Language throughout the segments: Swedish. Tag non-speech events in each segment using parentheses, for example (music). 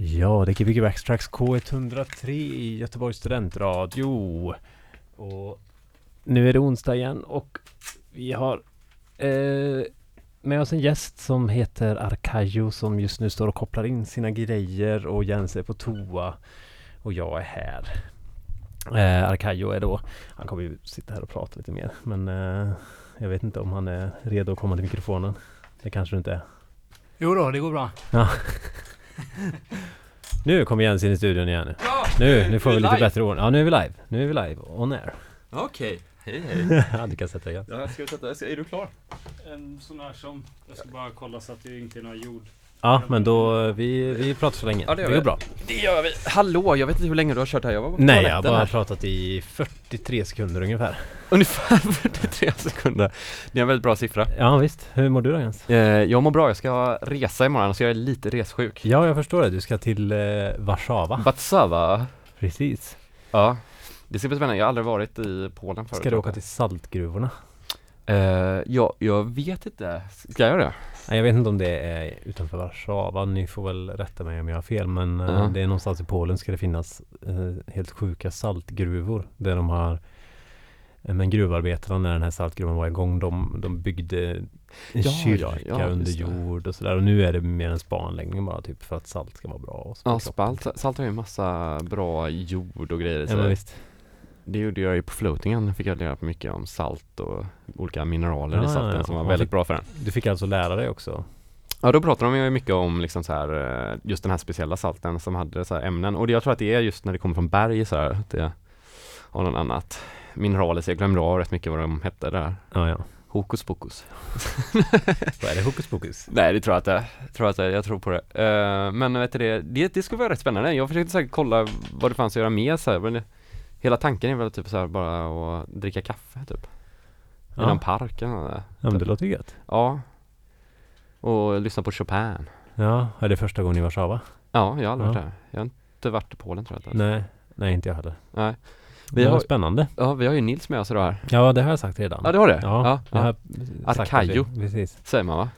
Ja, det är Gbg Backtracks K103 i Göteborgs studentradio. Och nu är det onsdag igen och vi har eh, med oss en gäst som heter Arkajo som just nu står och kopplar in sina grejer och Jens är på toa och jag är här. Eh, Arkajo är då, han kommer ju sitta här och prata lite mer men eh, jag vet inte om han är redo att komma till mikrofonen. Det kanske du inte är. Jo då, det går bra. Ja. (laughs) nu kommer Jens in i studion igen. Ja, Nu, nu får vi lite live. bättre ordning. Ja, nu är vi live. Nu är vi live. On air. Okej, hej hej. (laughs) ja, du kan sätta igen. Ja, ska vi sätta, ska, är du klar? En sån här som, jag ska bara kolla så att det inte är någon jord. Ja, men då, vi, vi pratar så länge. Ja, det det gör går vi. bra. Det gör vi. Hallå, jag vet inte hur länge du har kört här. Jag var på Nej, jag har bara här. pratat i 43 sekunder ungefär. Ungefär (laughs) 43 sekunder. Det är en väldigt bra siffra. Ja, visst. Hur mår du då Jens? Eh, jag mår bra, jag ska resa imorgon så jag är lite ressjuk. Ja, jag förstår det. Du ska till eh, Warszawa. Warszawa. Precis. Ja. Det ska bli spännande, jag har aldrig varit i Polen förut. Ska du åka till saltgruvorna? Eh, ja, jag vet inte. Ska jag göra det? Jag vet inte om det är utanför Warszawa. Ni får väl rätta mig om jag har fel. Men Ja. det är någonstans i Polen ska det finnas eh, helt sjuka saltgruvor. Där de har eh, men gruvarbetarna när den här saltgruvan var igång, de, de byggde en Ja, kyrka ja, under jord och sådär. Och nu är det mer en spanläggning bara typ för att salt ska vara bra. Och Ja, spalt, salt har ju en massa bra jord och grejer i Ja, men visst. Det gjorde jag ju på floatingen, fick jag lära mig mycket om salt och olika mineraler Ja, i salten som var väldigt fick- bra för den. Du fick alltså lära dig också? Ja då pratar de ju mycket om liksom så här, eh, just den här speciella salten som hade så ämnen och det, jag tror att det är just när det kommer från berg så här, att det har någon annat mineral i sig. Jag glömde av rätt mycket vad de hette där. Ja, ja. Hokus pokus. (laughs) Vad är det? Hokus pokus? Nej det tror jag inte, tror att det, jag tror på det. Eh, men vet du det, det, det skulle vara rätt spännande. Jag försökte säkert kolla vad det fanns att göra mer så här, men det, hela tanken är väl typ så här bara att dricka kaffe typ. I Ja. någon park eller något där. Ja, men det låter ju gött. Ja. Och lyssna på Chopin. Ja, är det första gången i Warszawa? Ja, jag har aldrig Ja. varit där. Jag har inte varit i Polen tror jag inte. Nej, nej inte jag heller. Nej. Vi Vi har har- spännande. Ja, vi har ju Nils med oss idag här. Ja, det har jag sagt redan. Ja, du har det? Ja, ja, ja. det. Precis. Säger man va?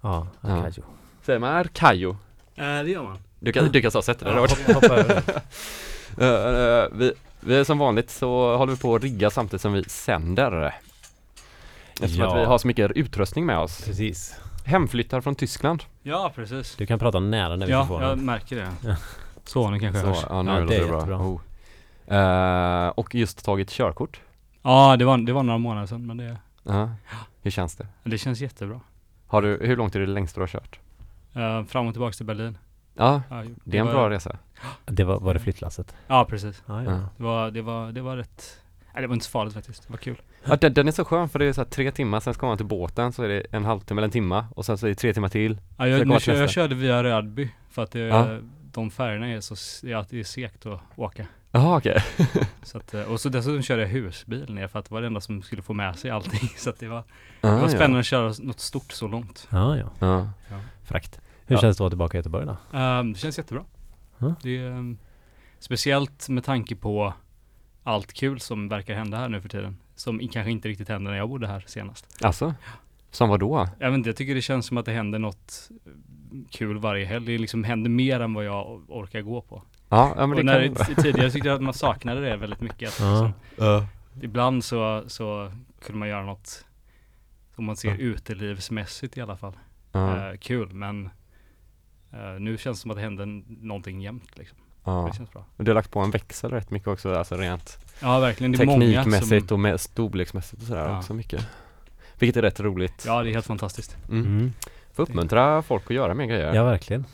Ja, Ja. Arkajo. Säger man Arkajo? Eh, det gör man. Du kan, du kan så sätta det Ja, där hoppa över det. (laughs) Eh, eh, vi, vi är som vanligt så håller vi på att rigga samtidigt som vi sänder. Eftersom Ja. att vi har så mycket utrustning med oss. Precis. Hemflyttar från Tyskland. Ja, precis. Du kan prata nära när vi Ja, får jag märker det. Ja. Så, nu kanske Så, hörs. ja, nu Ja, det är det bra. jättebra. Oh. Eh, och just tagit körkort. Ja, det var, det var några månader sedan, men det, Ja. Hur känns det? det känns jättebra. Har du, hur långt är det längst du har kört? Eh, fram och tillbaka till Berlin. Ja, Ja, det är en bra resa. Det var, var det flyttlasset? Ja, precis. Ja, Ja. Det var, det var, det var rätt, nej det var inte så farligt faktiskt. Det var kul. Ja, den, den är så skön för det är så här tre timmar, sen ska man till båten så är det en halvtimme eller en timma och sen så är det tre timmar till. Ja, jag, nu, jag körde via Rödby för att det, Ja. de färgerna är så, ja, det är segt att åka. Jaha okej. (laughs) Så att, eh, och så dessutom körde jag husbil ner för att det var det enda som skulle få med sig allting. (laughs) Så att det var, det Ah, var spännande att köra något stort så långt. Ja, ja. Ja. Fräckt. Hur Ja. känns det att vara tillbaka i Göteborg då? Ehm, det känns jättebra. Ja. Det är, ehm, speciellt med tanke på allt kul som verkar hända här nu för tiden. Som kanske inte riktigt hände när jag bodde här senast. Alltså? Som vad då? Jag vet inte, jag tycker det känns som att det händer något eh, kul varje helg. Det liksom händer mer än vad jag orkar gå på. Ja, ja men och det när kan det, tidigare tyckte jag att man saknade det väldigt mycket. Att Ja. liksom, ibland så, så kunde man göra något som man ser Ja. utelivsmässigt i alla fall. Ja, Eh, kul, men eh, nu känns det som att det händer någonting jämt liksom. ja. Det känns bra. Och du har lagt på en växel rätt mycket också, alltså rent Ja, verkligen. Det är många teknikmässigt som, och med storleksmässigt och sådär Ja. också mycket. Vilket är rätt roligt. Ja, det är helt fantastiskt. Mm. Mm. Får uppmuntra folk att göra mer grejer. Ja, verkligen.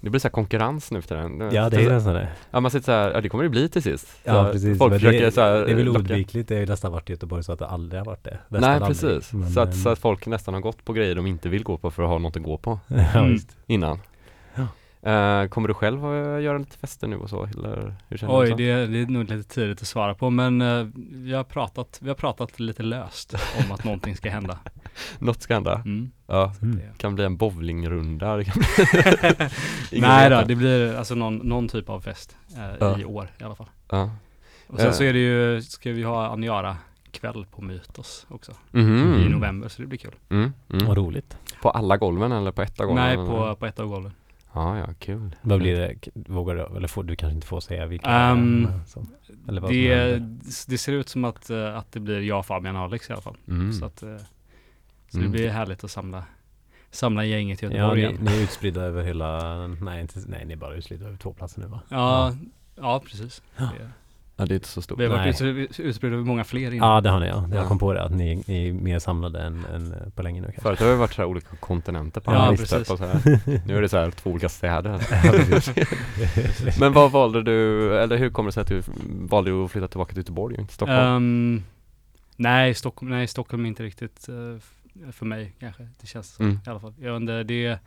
Det blir så här konkurrens nu för tiden. Ja, det är nästan det. Ja, man sitter så här, ja det kommer det bli till sist. Så Ja, precis. Folk Men försöker det, så här, det är väl oundvikligt. Det har ju nästan varit i Göteborg så att det aldrig har varit det. Nästan Nej, aldrig. precis. Men, så, att, så att folk nästan har gått på grejer de inte vill gå på för att ha något att gå på (laughs) ja, Mm. innan. Eh, kommer du själv att göra lite fester nu och så? Eller hur känner Oj, du? så? det, det är nog lite tidigt att svara på, men eh, vi, har pratat, vi har pratat lite löst om att någonting ska hända. (laughs) Något ska hända? Mm. Ja. Mm. Det- Kan bli en bowlingrunda. Det kan bli Ingen Nej då, det. blir alltså någon, någon typ av fest i år i alla fall. Och sen så är det ju, ska vi ha Aniara kväll på Mytos också Mhm. i november, så det blir kul. Mm. Mm. Vad roligt. På alla golven eller på ett av golven? Nej, på, på ett av golven. Ja, ja, kul. Vad blir det? Vågar du? Eller får, du kanske inte får säga vilka Ehm, det är som, eller vad Det, det ser ut som att, eh, att det blir jag, Fabian och Alex i alla fall. Mm. Så, att, eh, så Mm. det blir härligt att samla, samla gänget i Ja, Göteborg ni, igen. ni är utspridda över hela, nej, inte, nej ni är bara utspridda över två platser nu va? Ja, ja precis. Ja. Det- Ja, det är inte så stort. Vi har varit ut- utspridda över många fler innan. Ja det har ni ja. Jag Ja. kom på det att ni, ni är mer samlade än, än på länge nu kanske. Förut har det varit så här olika kontinenter på Ja, listor. precis. Och så här. Nu är det så här två olika städer. (laughs) (laughs) Men vad valde du, eller hur kommer det sig att du valde att flytta tillbaka till Göteborg inte Stockholm? Ehm, nej, Stockholm, nej, Stockholm är inte riktigt f- för mig kanske. Det känns så Mm. i alla fall. Jag inte, det är,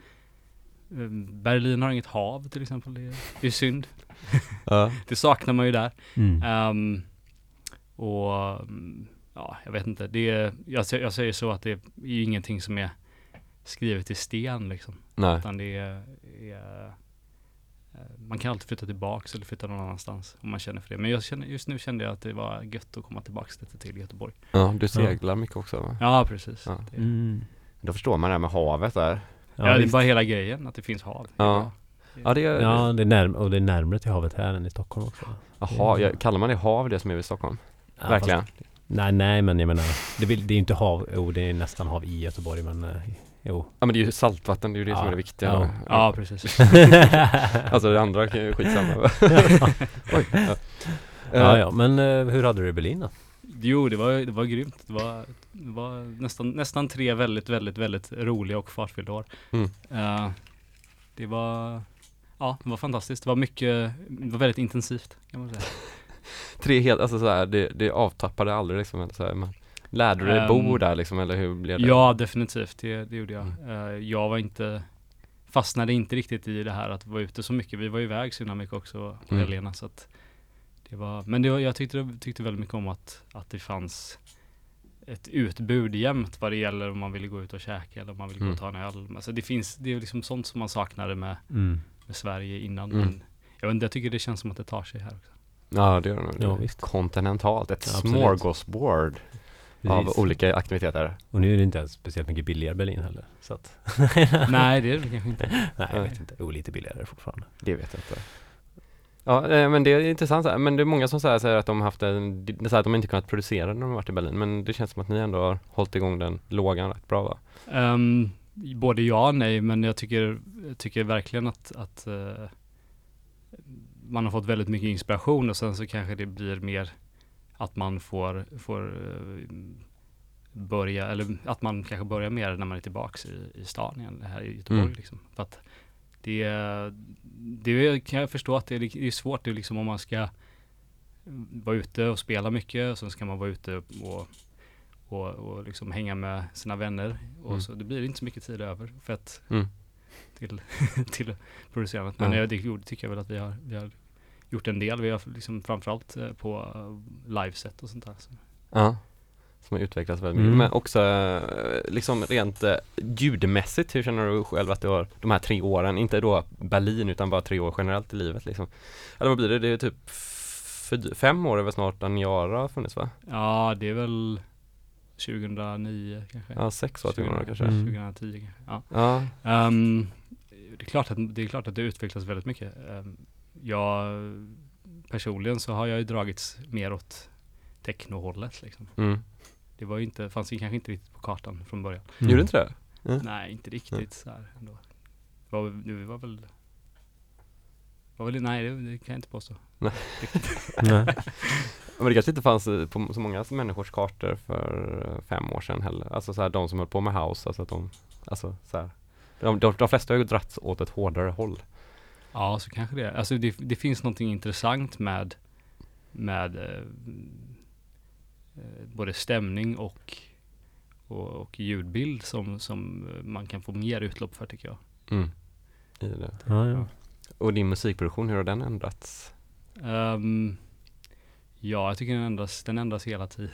Berlin har inget hav till exempel. Det är, det är synd. (laughs) Ja. (laughs) Det saknar man ju där. Mm. Ehm, och ja, jag vet inte. Det är, jag, jag säger så att det är ju ingenting som är skrivet i sten liksom. Nej. Utan det är, är eh, man kan alltid flytta tillbaks eller flytta någon annanstans om man känner för det. Men jag känner, just nu kände jag att det var gött att komma tillbaks lite till Göteborg. Ja, du seglar mycket också va? Ja, precis. Ja. Det, Mm. Då förstår man det här med havet där. Ja, det är bara hela grejen att det finns hav. Det Ja. Ja, det är, ja det är närm- och det är närmare till havet här än i Stockholm också. Jaha, jag, kallar man det hav det som är vid Stockholm? Ja, Verkligen? fast- nej, nej men jag menar, det, vill, det är ju inte hav, jo det är nästan hav i Göteborg men eh, jo. Ja men det är ju saltvatten, det är ju det som Ja. är det viktiga. Ja. Ja, precis. (laughs) (laughs) Alltså det andra kan ju skitsamma. (laughs) Oj. Ja. ja, ja, men eh, hur hade du i Berlin då? Jo, det var, det var grymt. Det var, det var nästan, nästan tre väldigt, väldigt, väldigt roliga och fartfyllda år. Mm. Eh, det var, ja, det var fantastiskt. Det var mycket, det var väldigt intensivt kan man säga. (laughs) Tre helt, alltså såhär, det, det avtappade aldrig liksom, eller så här, men Lärde du dig bo Ehm, där liksom, eller hur blev det? Ja, definitivt. Det, det gjorde jag. Mm. Eh, jag var inte, fastnade inte riktigt i det här att vara ute så mycket. Vi var iväg så himla mycket också på Mm. helgerna. Så att det var, men det var, jag tyckte, tyckte väldigt mycket om att, att det fanns ett utbud jämt vad det gäller om man ville gå ut och käka eller om man ville gå Mm. och ta en öl. Alltså det finns, det är liksom sånt som man saknade med, Mm. med Sverige innan. Mm. Men jag, inte, jag tycker det känns som att det tar sig här också. Ja det gör det nog. Ja, visst. Kontinentalt, ett Ja, smorgasbord av Precis. olika aktiviteter. Och nu är det inte ens speciellt mycket billigare Berlin heller. Så att, Nej, det är det kanske inte. (laughs) nej jag vet inte. Jo, lite billigare fortfarande. Det vet jag inte. Ja, eh, men det är intressant, så här, men det är många som säger, säger att de har haft en, så här att de inte kunnat producera när de varit i Berlin, men det känns som att ni ändå har hållit igång den lågan rätt bra va? Ehm, både ja och nej, men jag tycker, tycker verkligen att, att eh, man har fått väldigt mycket inspiration och sen så kanske det blir mer att man får, får eh, börja, eller att man kanske börjar mer när man är tillbaks i, i stan igen, här i Göteborg Mm. liksom. För att det, det kan jag förstå att det är, det är svårt, det är liksom om man ska vara ute och spela mycket och sen ska man vara ute och och, och liksom hänga med sina vänner. Och Mm. så det blir inte så mycket tid över för att Mm. till, (laughs) till producerandet. Men ja. det tycker jag väl att vi har, vi har gjort en del. Vi har liksom framförallt eh, på eh, liveset och sånt där. Så. Ja. Som har utvecklats väldigt mycket. Mm. Men också eh, liksom rent eh, ljudmässigt, hur känner du själv att du har de här tre åren, inte då Berlin utan bara tre år generellt i livet liksom? Eller vad blir det? Det är typ fem år är väl snart Aniara har funnits va? Ja, det är väl 2009 kanske. Ja, sex år till och med kanske. Mm. 2010 kanske. Ja. Ja. Ehm, det, är klart att, det är klart att det utvecklas väldigt mycket. Um, jag personligen så har jag ju dragits mer åt technohållet liksom. Mm. Det var ju inte, fanns ju kanske inte riktigt på kartan från början. Mm. Gjorde inte det? Nej, inte riktigt så här ändå. Det var, det var väl var väl, nej det, det kan jag inte påstå. (laughs) Nej. Men det kanske inte fanns eh, på så många människors kartor för eh, fem år sedan heller. Alltså så här, de som höll på med house, alltså att de, alltså så här. De, de, de flesta har ju dragits åt ett hårdare håll. Ja, så kanske det. Alltså det, det finns någonting intressant med, med eh, både stämning och, och, och ljudbild som, som eh, man kan få mer utlopp för tycker jag. Mm. I det. Ja, ja. Och din musikproduktion, hur har den ändrats? Ehm, ja, jag tycker den ändras, den ändras hela tiden.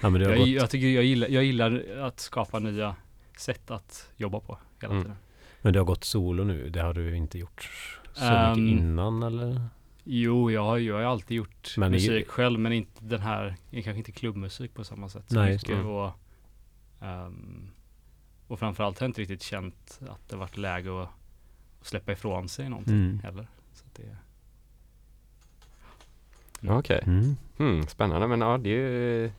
ja, men det har Jag, gått, jag, tycker jag gillar, jag gillar att skapa nya sätt att jobba på hela Mm. tiden. men du har gått solo nu. Det har du inte gjort så Ehm, mycket innan eller? Jo, jag har ju jag har alltid gjort Men musik själv, men inte den här, kanske inte klubbmusik på samma sätt. så Nej, just mycket det. Och, ehm, och framförallt har jag inte riktigt känt att det varit läge att, släppa ifrån sig någonting Mm. heller. Så att det, Okej, Mm. hmm, spännande men ja det är ju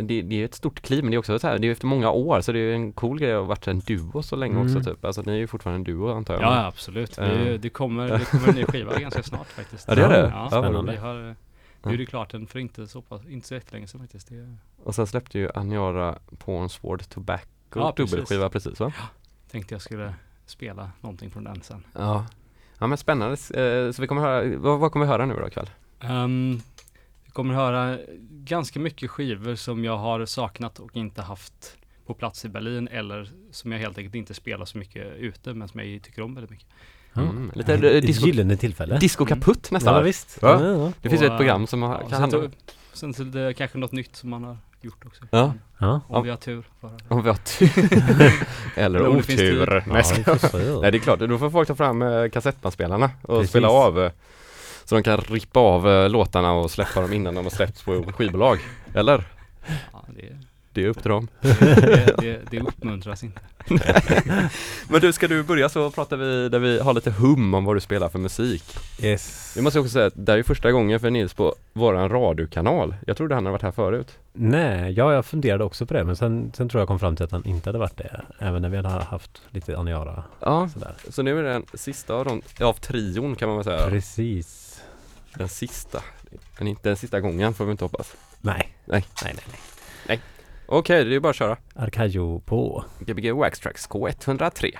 det, det är ett stort kliv men det är också så här, det är efter många år så det är en cool grej att ha varit en duo så länge Mm. också typ. Alltså ni är ju fortfarande en duo antar jag. ja, absolut. Vi, Eh. det, kommer, det kommer en ny skiva ganska snart faktiskt. Ja, det är det? Ja, Ja, spännande. Vi har vi gjorde klart den för inte så, pass, inte så jättelänge sedan faktiskt. Det, Och sen släppte ju Aniara Pornsword Tobacco Ja, precis. dubbelskiva precis va? tänkte jag skulle spela någonting från den sen. Ja. Ja men spännande, Eh, så vi kommer höra, vad, vad kommer vi höra nu då ikväll? Um, kommer höra ganska mycket skivor som jag har saknat och inte haft på plats i Berlin eller som jag helt enkelt inte spelar så mycket ute men som jag tycker om väldigt mycket. Mm, lite, eh, disco, gyllene tillfälle. disco kaputt nästan. Ja visst. Ja. Ja, ja. Det finns ju Och, ett program som har, Ja, kan sen, handla så, sen så det är kanske något nytt som man har gjort också. Ja. ja. Om vi har tur. Bara. om vi har tur (laughs) Eller Om det finns tid. otur. Ja, Nej, får se. Nej det är klart, då får folk ta fram eh, kassettbandspelarna och Precis. spela av eh, Så de kan rippa av eh, låtarna och släppa dem innan de har släppts på skivbolag Eller? Ja, det, Det är upp till dem (laughs) det, det, det uppmuntras inte. (laughs) Men du, ska du börja så pratar vi där vi har lite hum om vad du spelar för musik Yes. Vi måste också säga att det här är första gången för Nils på våran radiokanal Jag trodde han hade varit här förut Nej, ja jag funderade också på det men sen, sen tror jag kom fram till att han inte hade varit det. Även när vi hade haft lite Aniara Ja, sådär. så nu är det den sista av de, av trion kan man väl säga Precis. Den sista inte den sista gången får vi inte hoppas Nej. Nej. Nej, nej, nej. Okej, det är bara att köra Arcajo på. Gbg Wax Tracks K103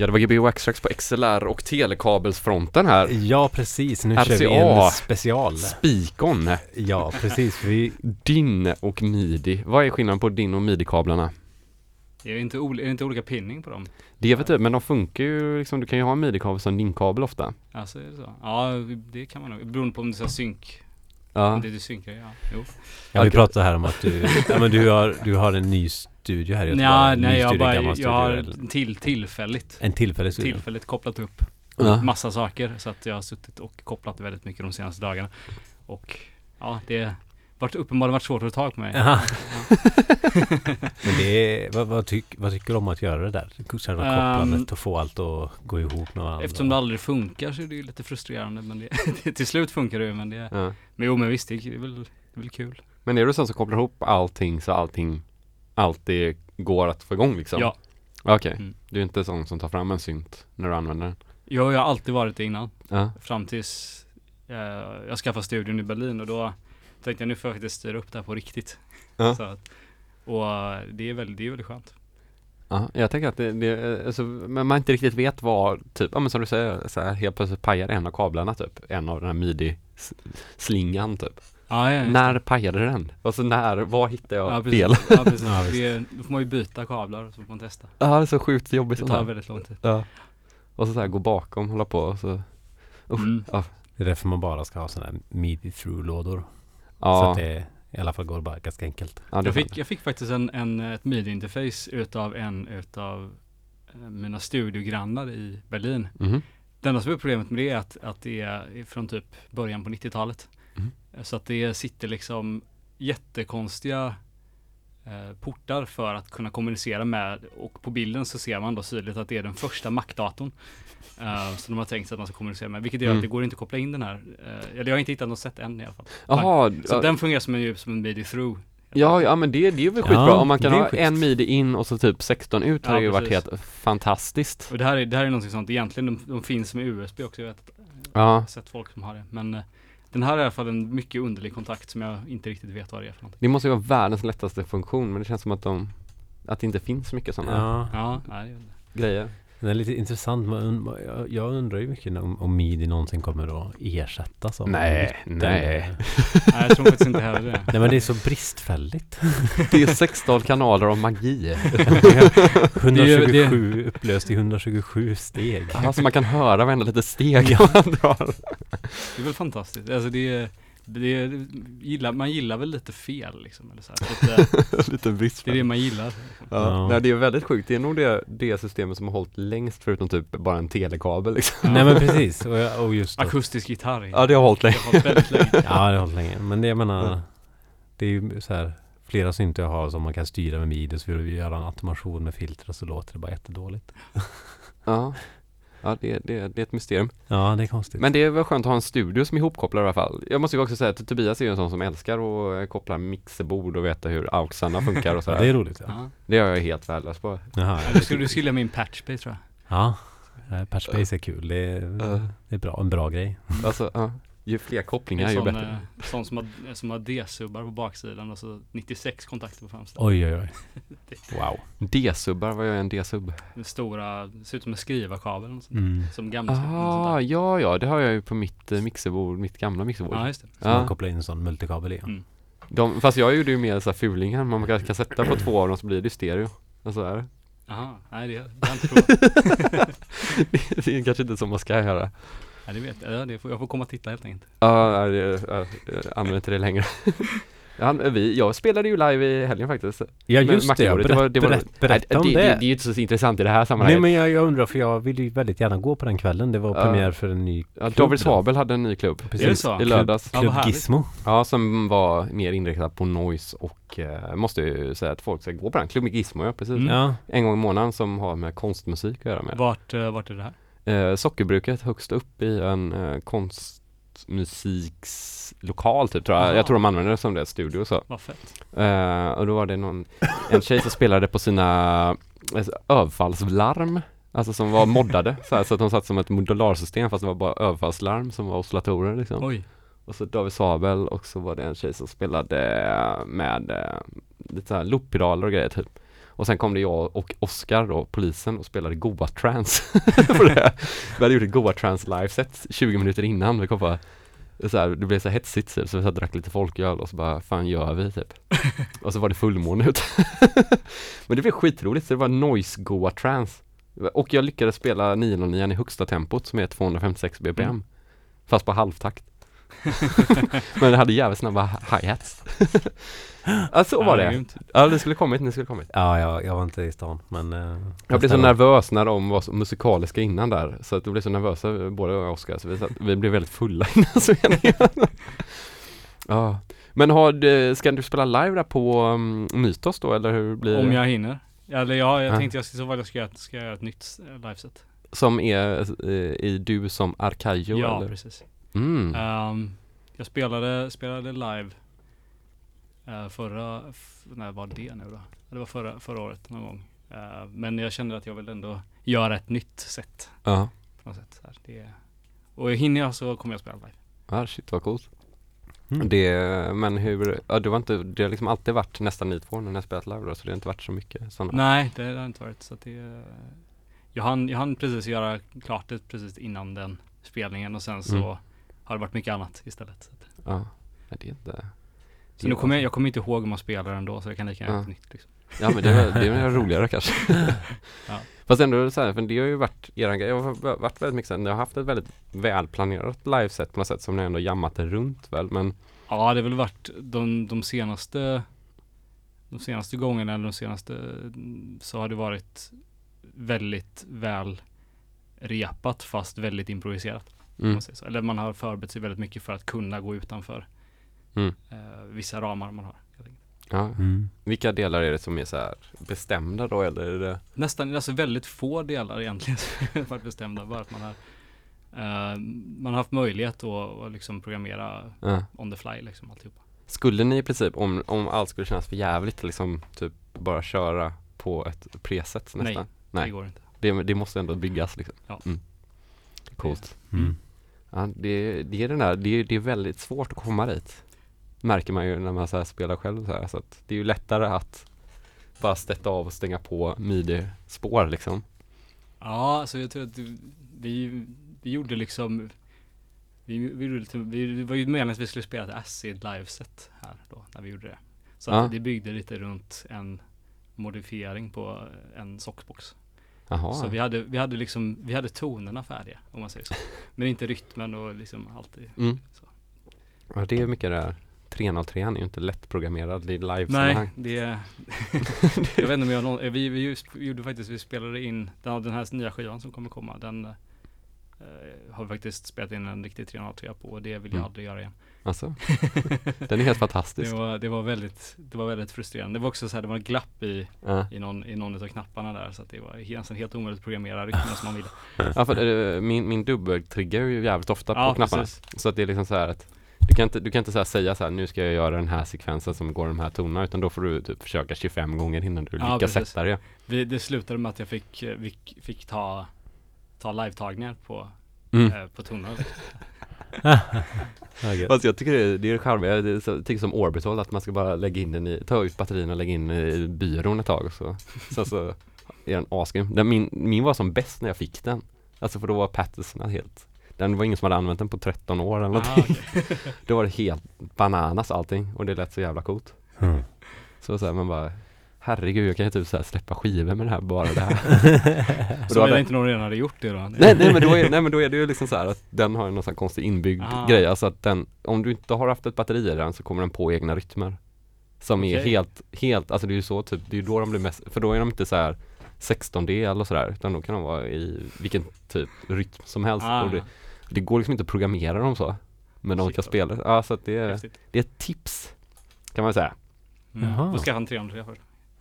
Ja det var Gbg Waxtrax på XLR och telekabelsfronten här. Ja, precis. Nu kör vi RCA. en special. Spikon, Ja, precis. Vi, DIN och MIDI. Vad är skillnaden på DIN och MIDI-kablarna? Är det inte, ol- är det inte olika pinning på dem? Det vet jag, men de funkar ju liksom, du kan ju ha en MIDI-kabel som DIN-kabel ofta. Alltså är det så? Ja, det kan man nog. Beroende på om det är synk. Ja. Om det är du synkar, ja. Jo. ja, vi pratade här om att du, ja, men du, har, du har en ny studio här i Göteborg. En ny nej jag, studio, bara, jag har till, tillfälligt, En tillfällig studio. tillfälligt kopplat upp Ja. massa saker. Så att jag har suttit och kopplat väldigt mycket de senaste dagarna. Och ja, det varit uppenbarligen varit svårt att ta tag på mig. Aha. (laughs) Men det är, vad, vad, tyck, vad tycker du om att göra det där? Själva Ehm, kopplandet och få allt att gå ihop med varandra. Eftersom det aldrig funkar så är det ju lite frustrerande. Men det, (laughs) till slut funkar det ju. Men, det, Ja. men jo, men visst, det är väl, det är väl kul. Men är du sån som kopplar ihop allting så allting alltid går att få igång liksom? Ja. Okej, Mm. du är inte sån som tar fram en synt när du använder den? Jag, jag har alltid varit det innan. Ja. Fram tills eh, jag skaffade studion i Berlin och då tänkte jag nu får jag faktiskt styra upp det här på riktigt. Ja. (laughs) Så att, och eh, det är väldigt, det är väldigt skönt. Ja, jag tänker att det, det alltså, men man inte riktigt vet vad, typ, ja men som du säger, så här, helt plötsligt pajar en av kablarna typ, en av den här midi-slingan typ. Ja, ja, När det. pajade den? Alltså när, vad hittade jag ja, fel? Ja, (laughs) precis. Ja, det, då får man ju byta kablar och så får man testa. Ja, det är så sjukt jobbigt Det tar här. väldigt lång tid. Ja. Och så, så här, gå bakom, hålla på och så. Usch. Mm. Ja. Det är därför man bara ska ha sådana här midi through-lådor. Så Ja, att det i alla fall går bara ganska enkelt. ja, Jag fick, jag fick faktiskt en, en, ett midi-interface utav en utav eh, mina studiogrannar i Berlin. Mhm. Det enda som är problemet med det är att, att det är från typ början på 90-talet. Mm. Så att det sitter liksom jättekonstiga portar för att kunna kommunicera med och på bilden så ser man då tydligt att det är den första Mac-datorn. Uh, som de har tänkt sig att man ska kommunicera med. Vilket gör Mm. att det går inte att koppla in den här. Uh, eller jag har inte hittat något sätt än i alla fall. Jaha, Så ja, den fungerar som en, som en midi through. ja, ja men det, det är väl skitbra. Ja, Om man kan det ha schysst. en midi in och så typ 16 ut Ja, hade ju varit precis. helt fantastiskt. Och det här är, det här är någonting sånt egentligen, de, de finns med USB också. Jag vet, jag Ja, har sett folk som har det. Men eh, den här är i alla fall en mycket underlig kontakt som jag inte riktigt vet vad det är för någonting. det måste ju vara världens lättaste funktion men det känns som att de att det inte finns så mycket sådana Ja, Ja, nej, grejer. Det är lite intressant. Jag- undrar ju mycket om, om midi någonsin kommer att ersättas av Nej, nej. nej, jag tror faktiskt inte heller det. (laughs) Nej men det är så bristfälligt. Det är 16 kanaler av magi. (laughs) 127 upplöst i 127 steg. Alltså man kan höra varenda litet steg man drar. Det är väl fantastiskt. Alltså det är, det gillar, man gillar väl lite fel liksom. Eller så här. Lite, (laughs) Lite det är det man gillar. Ja. Ja. Nej, det är väldigt sjukt. Det är nog det, det systemet som har hållit längst förutom typ bara en telekabel liksom. Nej men precis. Och, jag, och just då. Akustisk gitarr. Ja, det har hållit Det länge. har hållit väldigt länge. (laughs) Ja det har hållit länge. Men det jag menar. Ja. Det är ju så här. Flera syntar jag har som man kan styra med midi. Så vill vi göra en automation med filter och så låter det bara jättedåligt. Ja, (laughs) ja det, det, det är ett mysterium. Ja det är konstigt. Men det är väl skönt att ha en studio som är ihopkopplad i alla fall. Jag måste ju också säga att Tobias är ju en sån som älskar att eh, koppla mixerbord och veta hur auxarna funkar och sådär. det är roligt ja. Det är jag helt värdelös på. Jaha, Ja, Du skulle, med min patchbay tror jag. Ja. Nej, Patchbase är kul. Det är, Ja. det är bra. En bra grej. Alltså, ja. Ju fler kopplingar ju bättre. eh, sån som har, som har D-subbar på baksidan och så 96 kontakter på framsidan. Oj oj oj. (laughs) Wow. D-subbar, vad gör en D-sub? Den stora, ser ut som en skrivarkabel och sånt. Mm. Som gamla Ah, ja, ja, det har jag ju på mitt eh, mixerbord, mitt gamla mixerbord. Ja, just det. Så man Ja. kopplar in en sån multikabel i. Mm. De, fast jag gjorde ju mer så här fulingar, man kan, kan sätta på två av dem så blir det stereo. Alltså är det. Jaha, nej det, det har jag inte provat. (laughs) det är kanske inte så man ska göra. Nej det vet jag, ja, det får, jag får komma och titta helt enkelt. Ja, nej, det- ja, jag använder inte det längre. (laughs) Ja, vi, jag spelade ju live i helgen faktiskt. Ja just det, ja. Berätt, det var- det var- berätt, berätta Nej, om det, det. det, är ju inte så intressant i det här Nej sammanhanget. men jag, jag undrar för jag vill ju väldigt gärna gå på den kvällen. Det var Ja. premiär för en ny ja, klubb David då. Svabel hade en ny klubb. Precis. I lördags. Ja, vad Klubb härligt. Gizmo. Ja, som var mer inriktad på noise och eh, måste ju säga att folk ska gå på den. Klubb Gizmo, ja precis. Mm. Ja. En gång i månaden som har med konstmusik att göra med. Vart, eh, vart är det här? Eh, sockerbruket högst upp i en eh, konstmusikslokal typ tror jag. Aha. Jag tror de använder det som det, studio och så. Vad fett. Eh, och då var det någon, en tjej som spelade på sina eh, överfallslarm. Alltså som var moddade så, här, så att de satt som ett modularsystem fast det var bara överfallslarm som var oscillatorer liksom. Oj. Och så David Sabel och så var det en tjej som spelade med eh, lite såhär looppedaler och grejer typ. Och sen kom det jag och Oskar då, polisen, och spelade Goa Trance på (laughs) det. Vi hade gjort ett Goa Trance liveset 20 minuter innan. Vi kom bara, så här, det blev så hetsigt så vi så drack lite folköl och så bara, fan gör vi typ. (laughs) och så var det fullmåne ute. (laughs) Men det blev skitroligt, så det var noise Goa Trance. Och jag lyckades spela 909 i högsta tempot som är 256 bpm. Mm. Fast på halvtakt. (laughs) Men det hade jävligt snabba hi-hats. (laughs) ja, så var det. Ja, det skulle kommit, det skulle kommit. Ja, jag, jag var inte i stan men... eh, Jag blev så nästa nervös när de var så musikaliska innan där. Så att jag blev så nervösa, både jag och Oskar. Så vi, satt, vi blev väldigt fulla (laughs) innan spelningen. ja. Men har, du- ska du spela live där på um, Mytos då, eller hur blir Om det? jag hinner. Eller ja, jag Ja. tänkte jag ska, så fall jag ska, göra- ska göra ett nytt eh, liveset. Som är eh, i du som Arkajo Ja, eller? precis. Mm. Ehm, jag spelade, spelade live eh, förra, när var det nu då? Det var förra, förra året någon gång. Eh, men jag kände att jag vill ändå göra ett nytt sätt Ja. på något sätt. Så här, det, och hinner jag så kommer jag spela live. Ja, shit vad coolt. Mm. Det, men hur, ja det var inte, det har liksom alltid varit nästan ni två när ni har spelat live då, så det har inte varit så mycket sådana. Nej, det har inte varit så att det jag hann, jag hann precis göra klart det precis innan den spelningen och sen så Mm. Har det varit mycket annat istället. Så, att, Ja. Nej, det är inte. så nu kommer jag, jag kommer inte ihåg hur man spelar ändå så jag kan lika gärna Ja. nytt liksom. Ja men det, är- det är (laughs) roligare kanske. (laughs) Ja. Fast ändå så här, för det har ju varit eran grej, jag har varit väldigt mycket så här, ni har haft ett väldigt välplanerat liveset på något sätt som ni ändå jammat det runt väl, men Ja, det har väl varit de, de senaste de senaste gångerna eller de senaste så har det varit väldigt väl repat fast väldigt improviserat. Mm, Man säger så. Eller man har förberett sig väldigt mycket för att kunna gå utanför Mm. eh, vissa ramar man har. ja. Mm. Vilka delar är det som är så här bestämda då eller är det? Nästan, alltså väldigt få delar egentligen (laughs) som varit bestämda. Bara att man har eh, man har haft möjlighet att, att liksom programmera Ja. on the fly liksom alltihopa. Skulle ni i princip, om, om allt skulle kännas för jävligt, liksom typ bara köra på ett preset nästan? Nej, Nej. det går inte. Det, det måste ändå byggas liksom? Ja. Mm. Coolt. Mm. Ja, det, det är den där, det, det är väldigt svårt att komma dit. Märker man ju när man så spelar själv så här, så att det är ju lättare att bara stätta av och stänga på midi-spår liksom. Ja, alltså jag tror att vi, vi gjorde liksom vi, vi, lite, vi, det var ju meningen att vi skulle spela ett acid liveset här då, när vi gjorde det. Så Ja. att det byggde lite runt en modifiering på en sockbox. Jaha. Så vi hade, vi hade liksom, vi hade tonerna färdiga om man säger så. Men inte rytmen och liksom alltid. Mm. Så. Ja, det är mycket det här. 303 är ju inte lättprogrammerad i Nej, live-sammanhang. det (laughs) Jag vet inte om jag någon, vi, vi just, gjorde faktiskt, vi spelade in den, den här nya skivan som kommer komma. Den eh, har vi faktiskt spelat in en riktig 303 på och det vill jag Mm. aldrig göra igen. Alltså, (laughs) den är helt fantastisk. Det var, det var väldigt, det var väldigt frustrerande. Det var också så här, det var en glapp i, Ja. i någon, i någon av knapparna där så att det var nästan helt omöjligt att programmera rytmen som man ville. (laughs) Ja, för eh, min, min dubbeltrigger är ju jävligt ofta på Ja, knapparna. precis. Så att det är liksom så här att du kan inte, du kan inte så här säga så här, nu ska jag göra den här sekvensen som går de här tonerna, utan då får du typ försöka 25 gånger innan du Ja, lyckas precis. sätta det. Vi, det slutade med att jag fick, eh, fick, fick ta, ta live-tagningar på, Mm. eh, på. (laughs) Ja, gött. Fast jag tycker det är, det är så, jag tycker som Orbital att man ska bara lägga in den i, ta ut batterierna och lägga in i byrån ett tag och så, sen så är den asgrym. Den, min, min var som bäst när jag fick den. Alltså för då var Patterson helt, den var ingen som hade använt den på 13 år eller någonting. Ah, okej. (laughs) Då var det helt bananas allting och det lät så jävla coolt. Mm. Så så här, man bara Herregud, jag kan ju typ så här släppa skivor med det här, bara det här. (laughs) (laughs) Och då hade- inte någon redan hade gjort det då. nej, nej, men då är, nej men då är det ju liksom så här att den har någon sån här konstig inbyggd Ah. grej, alltså att den, om du inte har haft ett batteri i den så kommer den på egna rytmer. Som är Okej. helt, helt, alltså det är ju så typ, det är ju då de blir mest, för då är de inte så här 16 del och sådär, utan då kan de vara i vilken typ rytm som helst. Ah, Och det, det går liksom inte att programmera dem så. Men de Shit, kan spela, ja så att det är, häftigt. det är ett tips. Kan man säga. Mm. Jaha. Får skaffa en 303 först.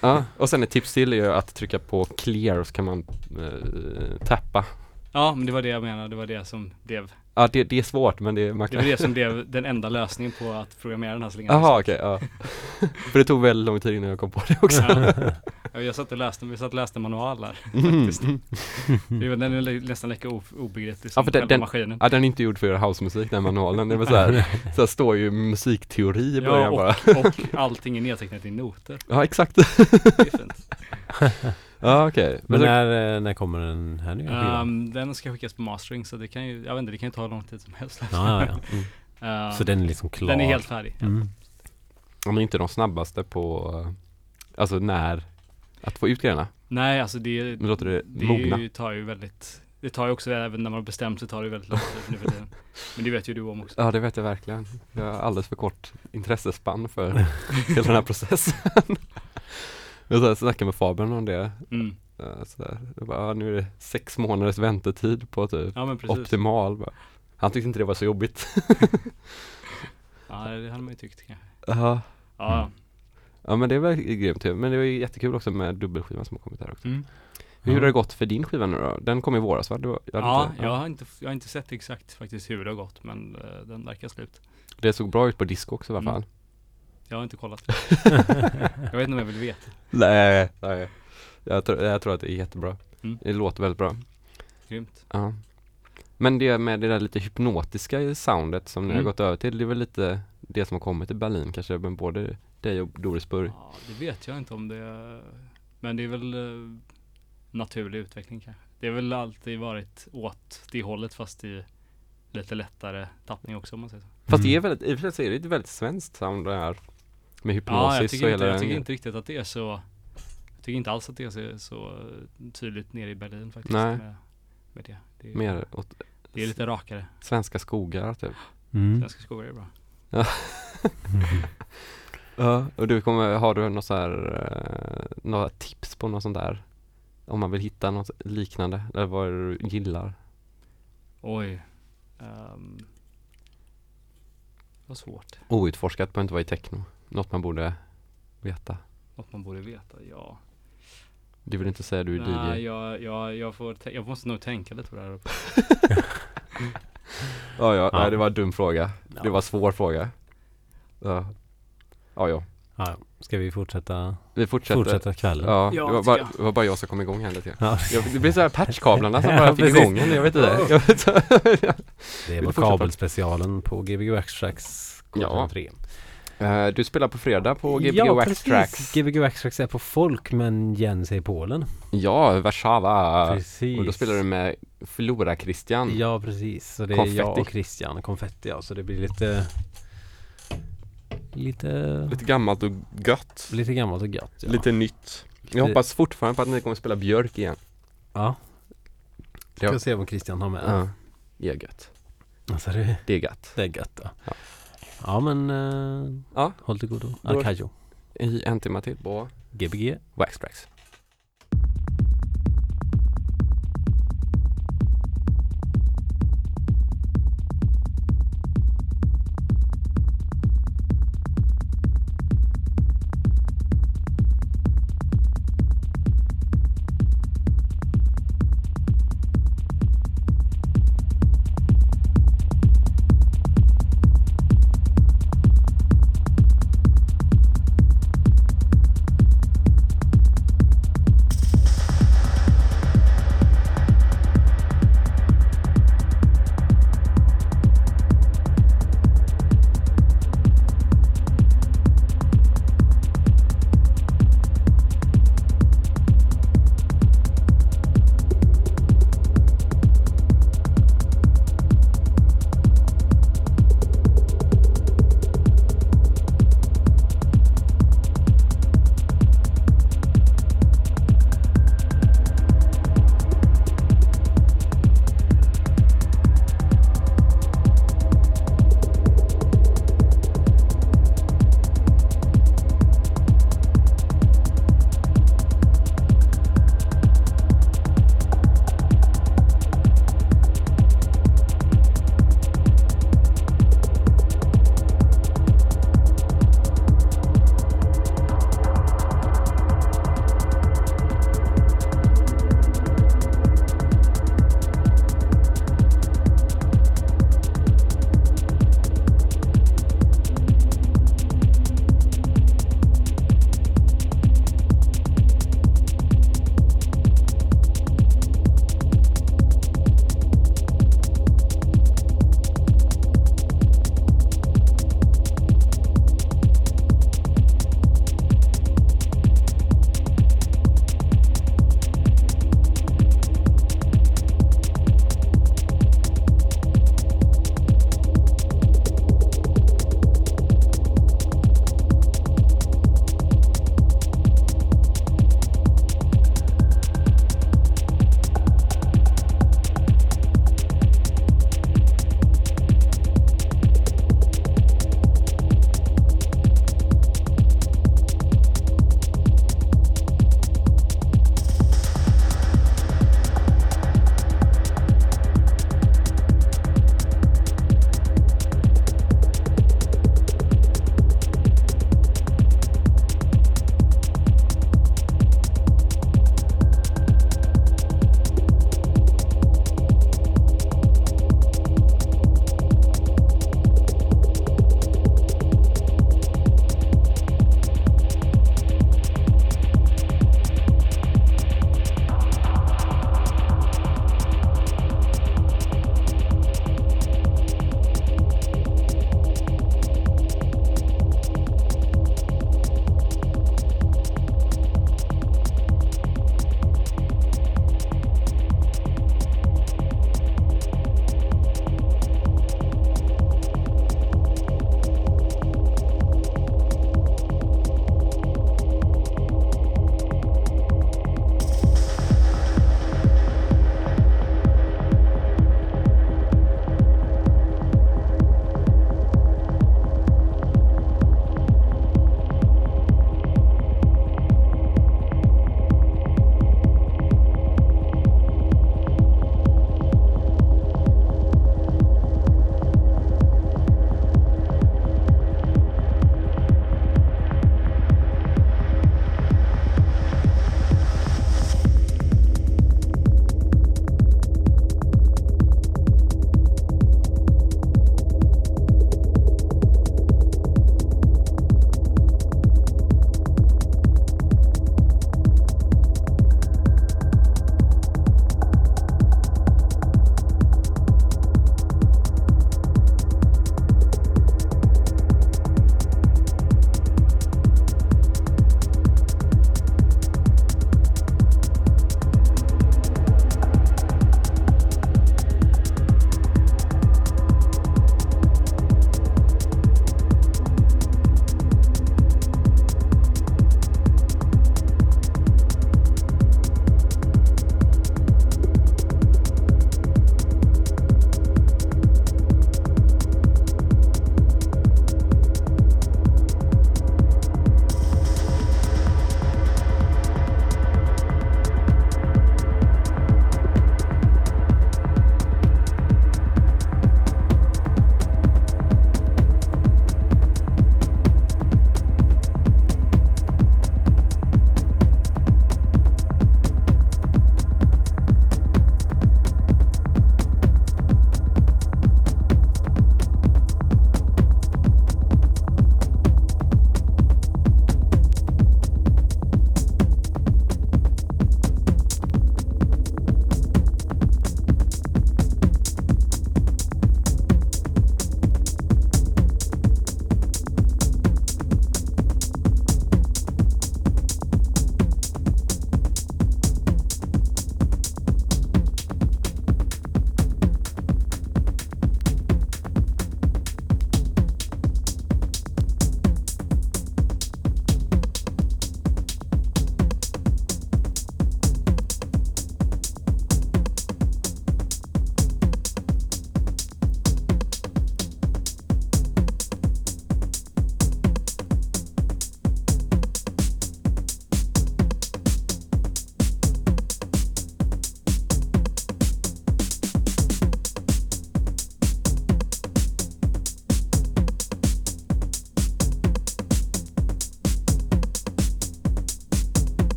Ja, och sen ett tips till är ju att trycka på clear och så kan man eh, tappa. Ja, men det var det jag menade. Det var det som blev, Ja, det, det är svårt men det, man det var det som blev (laughs) den enda lösningen på att programmera den här slingan. Jaha okej, ja. (laughs) För det tog väldigt lång tid innan jag kom på det också. Ja. (laughs) Ja, jag satt och läste, vi satt och läste manualer. Mm. Faktiskt. Var- Den är nästan lika obegriplig Ja, som för den- den- maskinen. Ja, den är inte gjord för att göra housemusik den manualen. Det var så här, (laughs) så här står ju musikteori i början Ja, bara. och, och allting är nedtecknat i noter. Ja, exakt. (laughs) Ja okej. Men Men så- när, eh, när kommer den här nya? Um, den ska skickas på mastering så det kan ju, jag vet inte, det kan ju ta hur lång tid som helst. ja, ja, ja. Mm. (laughs) Ehm, Så den är liksom klar? den är helt färdig. ja. Mm. de är inte de snabbaste på, alltså när, att få ut grejerna. Nej, alltså det, Men låter det, det mogna. ju, tar ju väldigt, det tar ju också, även när man har bestämt sig tar det väldigt lång tid nu för tiden. Men det vet ju du om också. Ja det vet jag verkligen. Jag har alldeles för kort intressespann för (laughs) hela den här processen. Jag snackade med Fabian om det. Mm. Så där. Bara, nu är det sex månaders väntetid på typ Ja optimal. Bara. Han tyckte inte det var så jobbigt. (laughs) Ja det hade man ju tyckt kanske. Ja. Ja. Ja men det är väl grymt ju. Men det var ju jättekul också med dubbelskivan som har kommit här också. Mm. Hur har det gått för din skiva nu då? Den kom i våras va? Du, jag Ja, inte, jag har, inte, jag har inte sett exakt faktiskt hur det har gått men eh, den verkar slut. Det såg bra ut på disco också i alla Mm. fall. Jag har inte kollat. (laughs) jag vet inte om jag vill veta. Nej, nej. Jag, tror- jag tror att det är jättebra. Mm. Det låter väldigt bra. Grymt. Ja. Men det med det där lite hypnotiska soundet som ni har Mm. gått över till, det är väl lite det som har kommit i Berlin kanske, men både dig och Doris Burg. Ja, det vet jag inte om det Men det är väl eh, naturlig utveckling kanske. Det har väl alltid varit åt det hållet fast i lite lättare tappning också om man säger så. Fast det är Mm. väldigt, i och för sig är det ett väldigt svenskt sound det här med Ja, hypnosis jag tycker, och inte, hela jag tycker inte riktigt att det är så Jag tycker inte alls att det är så, så tydligt nere i Berlin faktiskt. Nej. Med, med det. Det är, mer åt det är lite rakare. svenska skogar typ. Mm. Svenska skogar är bra. Ja, (laughs) och du kommer, har du något så här, eh, några tips på något sånt där? Om man vill hitta något liknande, eller vad du gillar? Oj. Um, vad svårt. Outforskat behöver inte vara i techno. Något man borde veta. Något man borde veta. Ja. Du vill inte säga du är Nej, DJ? jag, jag, jag, får jag måste nog tänka lite på det här. uppe. (laughs) Ja, ja, Ja. Nej, det var en dum fråga. Ja. Det var en svår fråga. Ja, ja. ja. Ja, ska vi fortsätta, Vi fortsätter. fortsätta kvällen? Ja, Ja, det, var bara, jag. det var bara jag som kom igång här lite. Ja, Jag, det blir så här patchkablarna som (laughs) bara fick precis. igång en, jag vet inte. Jag vet inte. (laughs) det var kabelspecialen på Gbg Wax-Tracks Ja. 3. Eh, Du spelar på fredag på Gbg ja, Wax precis. Tracks. Gbg Wax-Tracks är på folk men Jens är i Polen. Ja, Warszawa. precis. Och då spelar du med Flora Christian. Ja, precis. Så det är Konfetti. jag och Christian, konfetti ja. Så det blir lite Lite Lite gammalt och gött. Lite gammalt och gött ja. Lite nytt. Jag hoppas fortfarande på att ni kommer spela Björk igen. Ja. Ska Ja. se vad Christian har med. Ja. Det är gött. Alltså det, Det är gött. det är gött ja. Ja. Ja men uh, Ja. håll till godo. Arcaggio. I en timme till på Gbg. Wax